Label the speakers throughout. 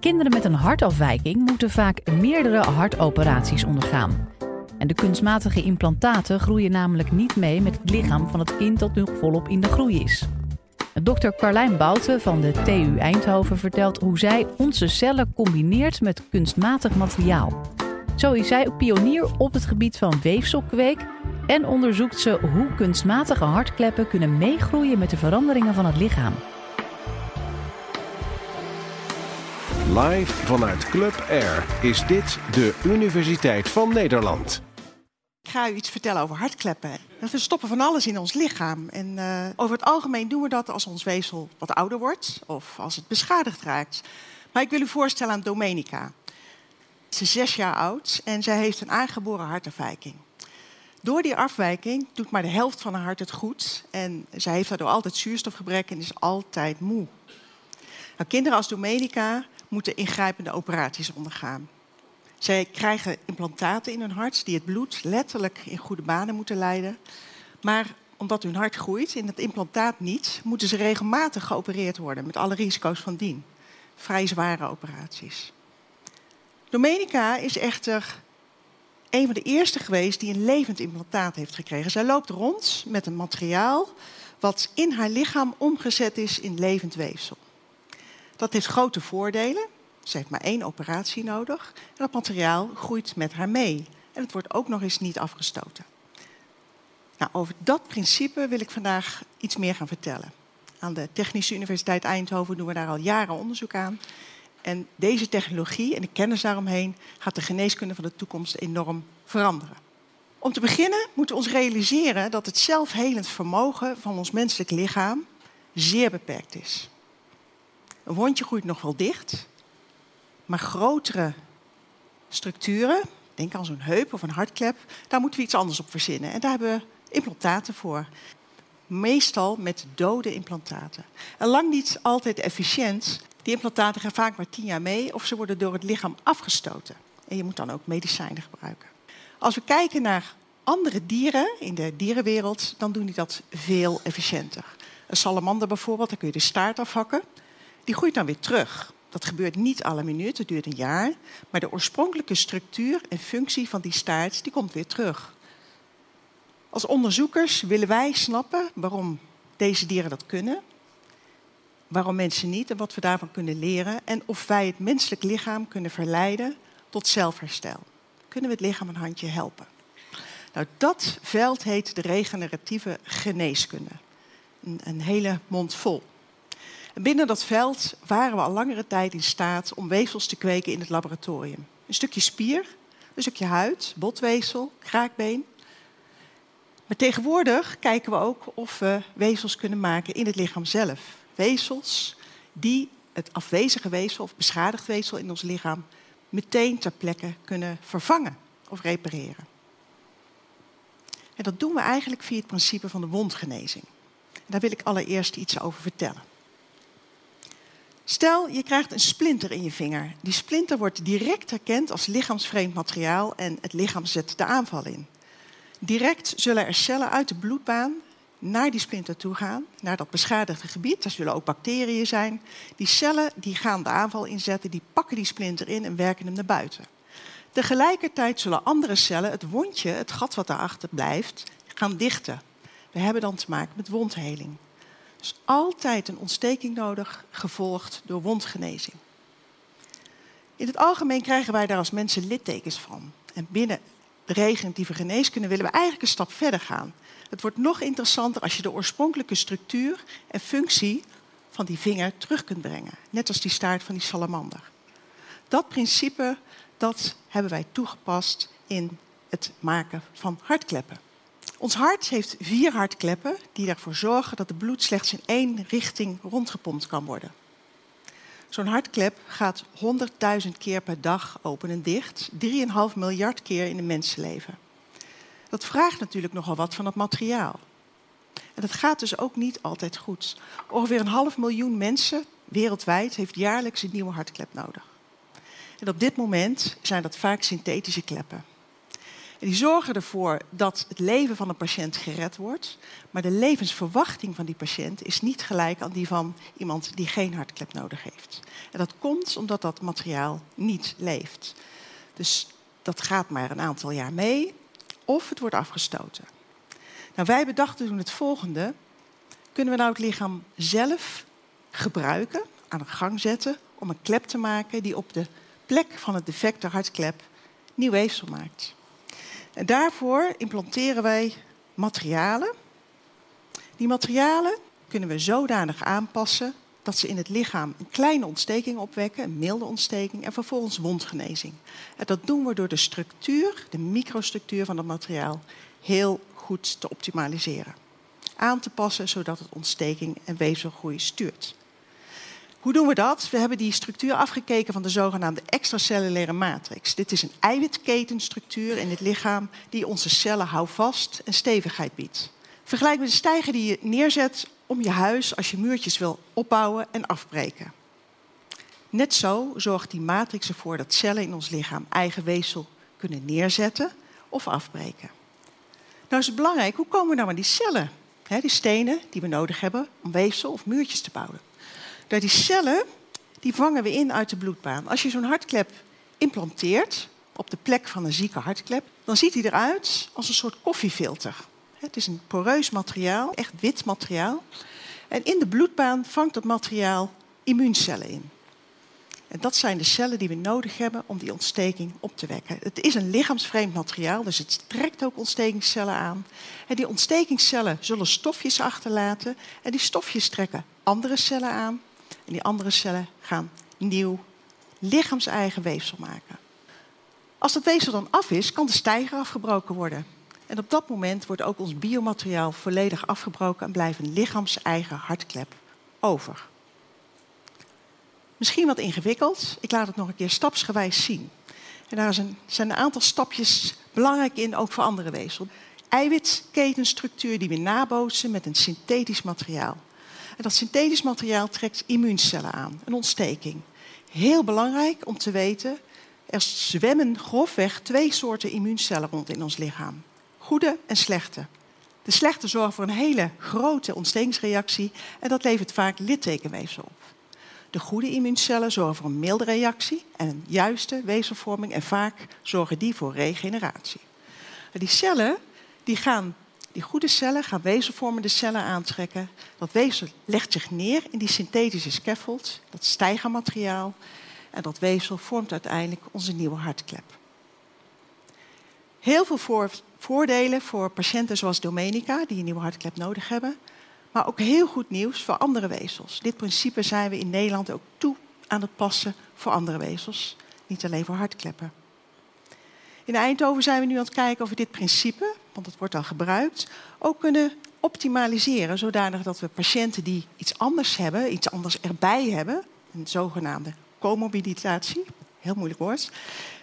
Speaker 1: kinderen met een hartafwijking moeten vaak meerdere hartoperaties ondergaan. En de kunstmatige implantaten groeien namelijk niet mee met het lichaam van het kind dat nu volop in de groei is. Dr. Carlijn Bouten van de TU Eindhoven vertelt hoe zij onze cellen combineert met kunstmatig materiaal. Zo is zij pionier op het gebied van weefselkweek en onderzoekt ze hoe kunstmatige hartkleppen kunnen meegroeien met de veranderingen van het lichaam.
Speaker 2: Live vanuit Club Air is dit de Universiteit van Nederland.
Speaker 3: Ik ga u iets vertellen over hartkleppen. We stoppen van alles in ons lichaam. En uh, over het algemeen doen we dat als ons weefsel wat ouder wordt of als het beschadigd raakt. Maar ik wil u voorstellen aan Domenica. Ze is zes jaar oud en zij heeft een aangeboren hartafwijking. Door die afwijking doet maar de helft van haar hart het goed. En zij heeft daardoor altijd zuurstofgebrek en is altijd moe. Nou, kinderen als Domenica moeten ingrijpende operaties ondergaan. Zij krijgen implantaten in hun hart die het bloed letterlijk in goede banen moeten leiden. Maar omdat hun hart groeit en het implantaat niet, moeten ze regelmatig geopereerd worden met alle risico's van dien. Vrij zware operaties. Domenica is echter een van de eerste geweest die een levend implantaat heeft gekregen. Zij loopt rond met een materiaal wat in haar lichaam omgezet is in levend weefsel. Dat heeft grote voordelen. Ze heeft maar één operatie nodig. En dat materiaal groeit met haar mee. En het wordt ook nog eens niet afgestoten. Nou, over dat principe wil ik vandaag iets meer gaan vertellen. Aan de Technische Universiteit Eindhoven doen we daar al jaren onderzoek aan. En deze technologie en de kennis daaromheen gaat de geneeskunde van de toekomst enorm veranderen. Om te beginnen moeten we ons realiseren dat het zelfhelend vermogen van ons menselijk lichaam zeer beperkt is. Een wondje groeit nog wel dicht, maar grotere structuren, denk aan zo'n heup of een hartklep, daar moeten we iets anders op verzinnen. En daar hebben we implantaten voor. Meestal met dode implantaten. En lang niet altijd efficiënt. Die implantaten gaan vaak maar tien jaar mee of ze worden door het lichaam afgestoten. En je moet dan ook medicijnen gebruiken. Als we kijken naar andere dieren in de dierenwereld, dan doen die dat veel efficiënter. Een salamander bijvoorbeeld, daar kun je de staart afhakken. Die groeit dan weer terug. Dat gebeurt niet alle minuut, het duurt een jaar. Maar de oorspronkelijke structuur en functie van die staart die komt weer terug. Als onderzoekers willen wij snappen waarom deze dieren dat kunnen, waarom mensen niet en wat we daarvan kunnen leren en of wij het menselijk lichaam kunnen verleiden tot zelfherstel. Kunnen we het lichaam een handje helpen? Nou, dat veld heet de regeneratieve geneeskunde. Een, een hele mond vol. En binnen dat veld waren we al langere tijd in staat om weefsels te kweken in het laboratorium. Een stukje spier, een stukje huid, botweefsel, kraakbeen. Maar tegenwoordig kijken we ook of we weefsels kunnen maken in het lichaam zelf. Weefsels die het afwezige weefsel of beschadigd weefsel in ons lichaam meteen ter plekke kunnen vervangen of repareren. En dat doen we eigenlijk via het principe van de wondgenezing. Daar wil ik allereerst iets over vertellen. Stel, je krijgt een splinter in je vinger. Die splinter wordt direct herkend als lichaamsvreemd materiaal en het lichaam zet de aanval in. Direct zullen er cellen uit de bloedbaan naar die splinter toe gaan, naar dat beschadigde gebied. Daar zullen ook bacteriën zijn. Die cellen die gaan de aanval inzetten, die pakken die splinter in en werken hem naar buiten. Tegelijkertijd zullen andere cellen het wondje, het gat wat daarachter blijft, gaan dichten. We hebben dan te maken met wondheling. Dus altijd een ontsteking nodig, gevolgd door wondgenezing. In het algemeen krijgen wij daar als mensen littekens van. En binnen de regeneratieve geneeskunde willen we eigenlijk een stap verder gaan. Het wordt nog interessanter als je de oorspronkelijke structuur en functie van die vinger terug kunt brengen. Net als die staart van die salamander. Dat principe dat hebben wij toegepast in het maken van hartkleppen. Ons hart heeft vier hartkleppen die ervoor zorgen dat het bloed slechts in één richting rondgepompt kan worden. Zo'n hartklep gaat 100.000 keer per dag open en dicht, 3,5 miljard keer in een mensenleven. Dat vraagt natuurlijk nogal wat van het materiaal. En dat gaat dus ook niet altijd goed. Ongeveer een half miljoen mensen wereldwijd heeft jaarlijks een nieuwe hartklep nodig. En op dit moment zijn dat vaak synthetische kleppen. En die zorgen ervoor dat het leven van een patiënt gered wordt. Maar de levensverwachting van die patiënt is niet gelijk aan die van iemand die geen hartklep nodig heeft. En dat komt omdat dat materiaal niet leeft. Dus dat gaat maar een aantal jaar mee of het wordt afgestoten. Nou, wij bedachten toen het volgende. Kunnen we nou het lichaam zelf gebruiken, aan de gang zetten, om een klep te maken die op de plek van het defecte hartklep nieuw weefsel maakt? En daarvoor implanteren wij materialen. Die materialen kunnen we zodanig aanpassen dat ze in het lichaam een kleine ontsteking opwekken, een milde ontsteking en vervolgens wondgenezing. En dat doen we door de structuur, de microstructuur van het materiaal, heel goed te optimaliseren. Aan te passen zodat het ontsteking en weefselgroei stuurt. Hoe doen we dat? We hebben die structuur afgekeken van de zogenaamde extracellulaire matrix. Dit is een eiwitketenstructuur in het lichaam die onze cellen houvast en stevigheid biedt. Vergelijk met de stijger die je neerzet om je huis als je muurtjes wil opbouwen en afbreken. Net zo zorgt die matrix ervoor dat cellen in ons lichaam eigen weefsel kunnen neerzetten of afbreken. Nou is het belangrijk, hoe komen we nou aan die cellen? die stenen die we nodig hebben om weefsel of muurtjes te bouwen. Nou, die cellen die vangen we in uit de bloedbaan. Als je zo'n hartklep implanteert op de plek van een zieke hartklep, dan ziet hij eruit als een soort koffiefilter. Het is een poreus materiaal, echt wit materiaal. En in de bloedbaan vangt dat materiaal immuuncellen in. En dat zijn de cellen die we nodig hebben om die ontsteking op te wekken. Het is een lichaamsvreemd materiaal, dus het trekt ook ontstekingscellen aan. En die ontstekingscellen zullen stofjes achterlaten. En die stofjes trekken andere cellen aan. En die andere cellen gaan nieuw lichaamseigen weefsel maken. Als dat weefsel dan af is, kan de stijger afgebroken worden. En op dat moment wordt ook ons biomateriaal volledig afgebroken en blijft een lichaams-eigen hartklep over. Misschien wat ingewikkeld, ik laat het nog een keer stapsgewijs zien. En daar zijn een aantal stapjes belangrijk in, ook voor andere weefsel. Eiwitketenstructuur die we nabootsen met een synthetisch materiaal. Dat synthetisch materiaal trekt immuuncellen aan, een ontsteking. Heel belangrijk om te weten, er zwemmen grofweg twee soorten immuuncellen rond in ons lichaam goede en slechte. De slechte zorgen voor een hele grote ontstekingsreactie en dat levert vaak littekenweefsel op. De goede immuuncellen zorgen voor een milde reactie en een juiste weefselvorming en vaak zorgen die voor regeneratie. Die cellen, die, gaan, die goede cellen gaan weefselvormende cellen aantrekken. Dat weefsel legt zich neer in die synthetische scaffold, dat stijgermateriaal. En dat weefsel vormt uiteindelijk onze nieuwe hartklep. Heel veel voordelen voor patiënten zoals Domenica, die een nieuwe hartklep nodig hebben. Maar ook heel goed nieuws voor andere weefsels. Dit principe zijn we in Nederland ook toe aan het passen voor andere weefsels. Niet alleen voor hartkleppen. In Eindhoven zijn we nu aan het kijken of we dit principe, want het wordt al gebruikt, ook kunnen optimaliseren. Zodanig dat we patiënten die iets anders hebben, iets anders erbij hebben, een zogenaamde comorbiditatie, heel moeilijk woord,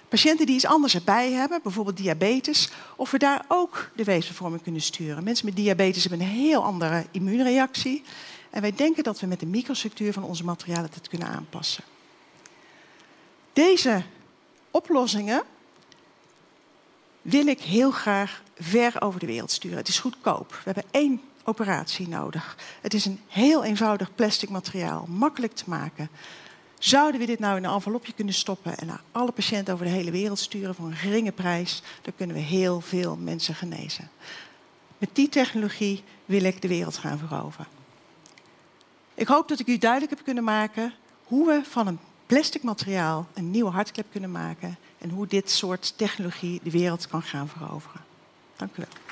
Speaker 3: Patiënten die iets anders erbij hebben, bijvoorbeeld diabetes, of we daar ook de weefselvorming kunnen sturen. Mensen met diabetes hebben een heel andere immuunreactie. En wij denken dat we met de microstructuur van onze materialen het kunnen aanpassen. Deze oplossingen wil ik heel graag ver over de wereld sturen. Het is goedkoop. We hebben één operatie nodig. Het is een heel eenvoudig plastic materiaal, makkelijk te maken. Zouden we dit nou in een envelopje kunnen stoppen en naar alle patiënten over de hele wereld sturen voor een geringe prijs, dan kunnen we heel veel mensen genezen. Met die technologie wil ik de wereld gaan veroveren. Ik hoop dat ik u duidelijk heb kunnen maken hoe we van een plastic materiaal een nieuwe hartklep kunnen maken en hoe dit soort technologie de wereld kan gaan veroveren. Dank u wel.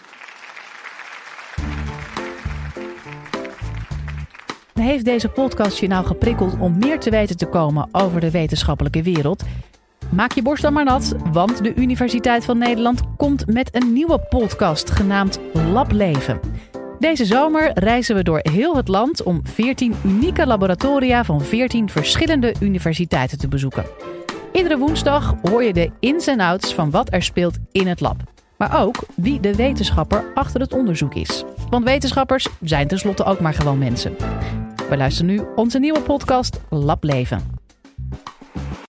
Speaker 1: Heeft deze podcast je nou geprikkeld om meer te weten te komen over de wetenschappelijke wereld? Maak je borst dan maar nat, want de Universiteit van Nederland komt met een nieuwe podcast genaamd Lableven. Deze zomer reizen we door heel het land om 14 unieke laboratoria van 14 verschillende universiteiten te bezoeken. Iedere woensdag hoor je de ins en outs van wat er speelt in het lab. Maar ook wie de wetenschapper achter het onderzoek is. Want wetenschappers zijn tenslotte ook maar gewoon mensen. We luisteren nu onze nieuwe podcast Lab Leven.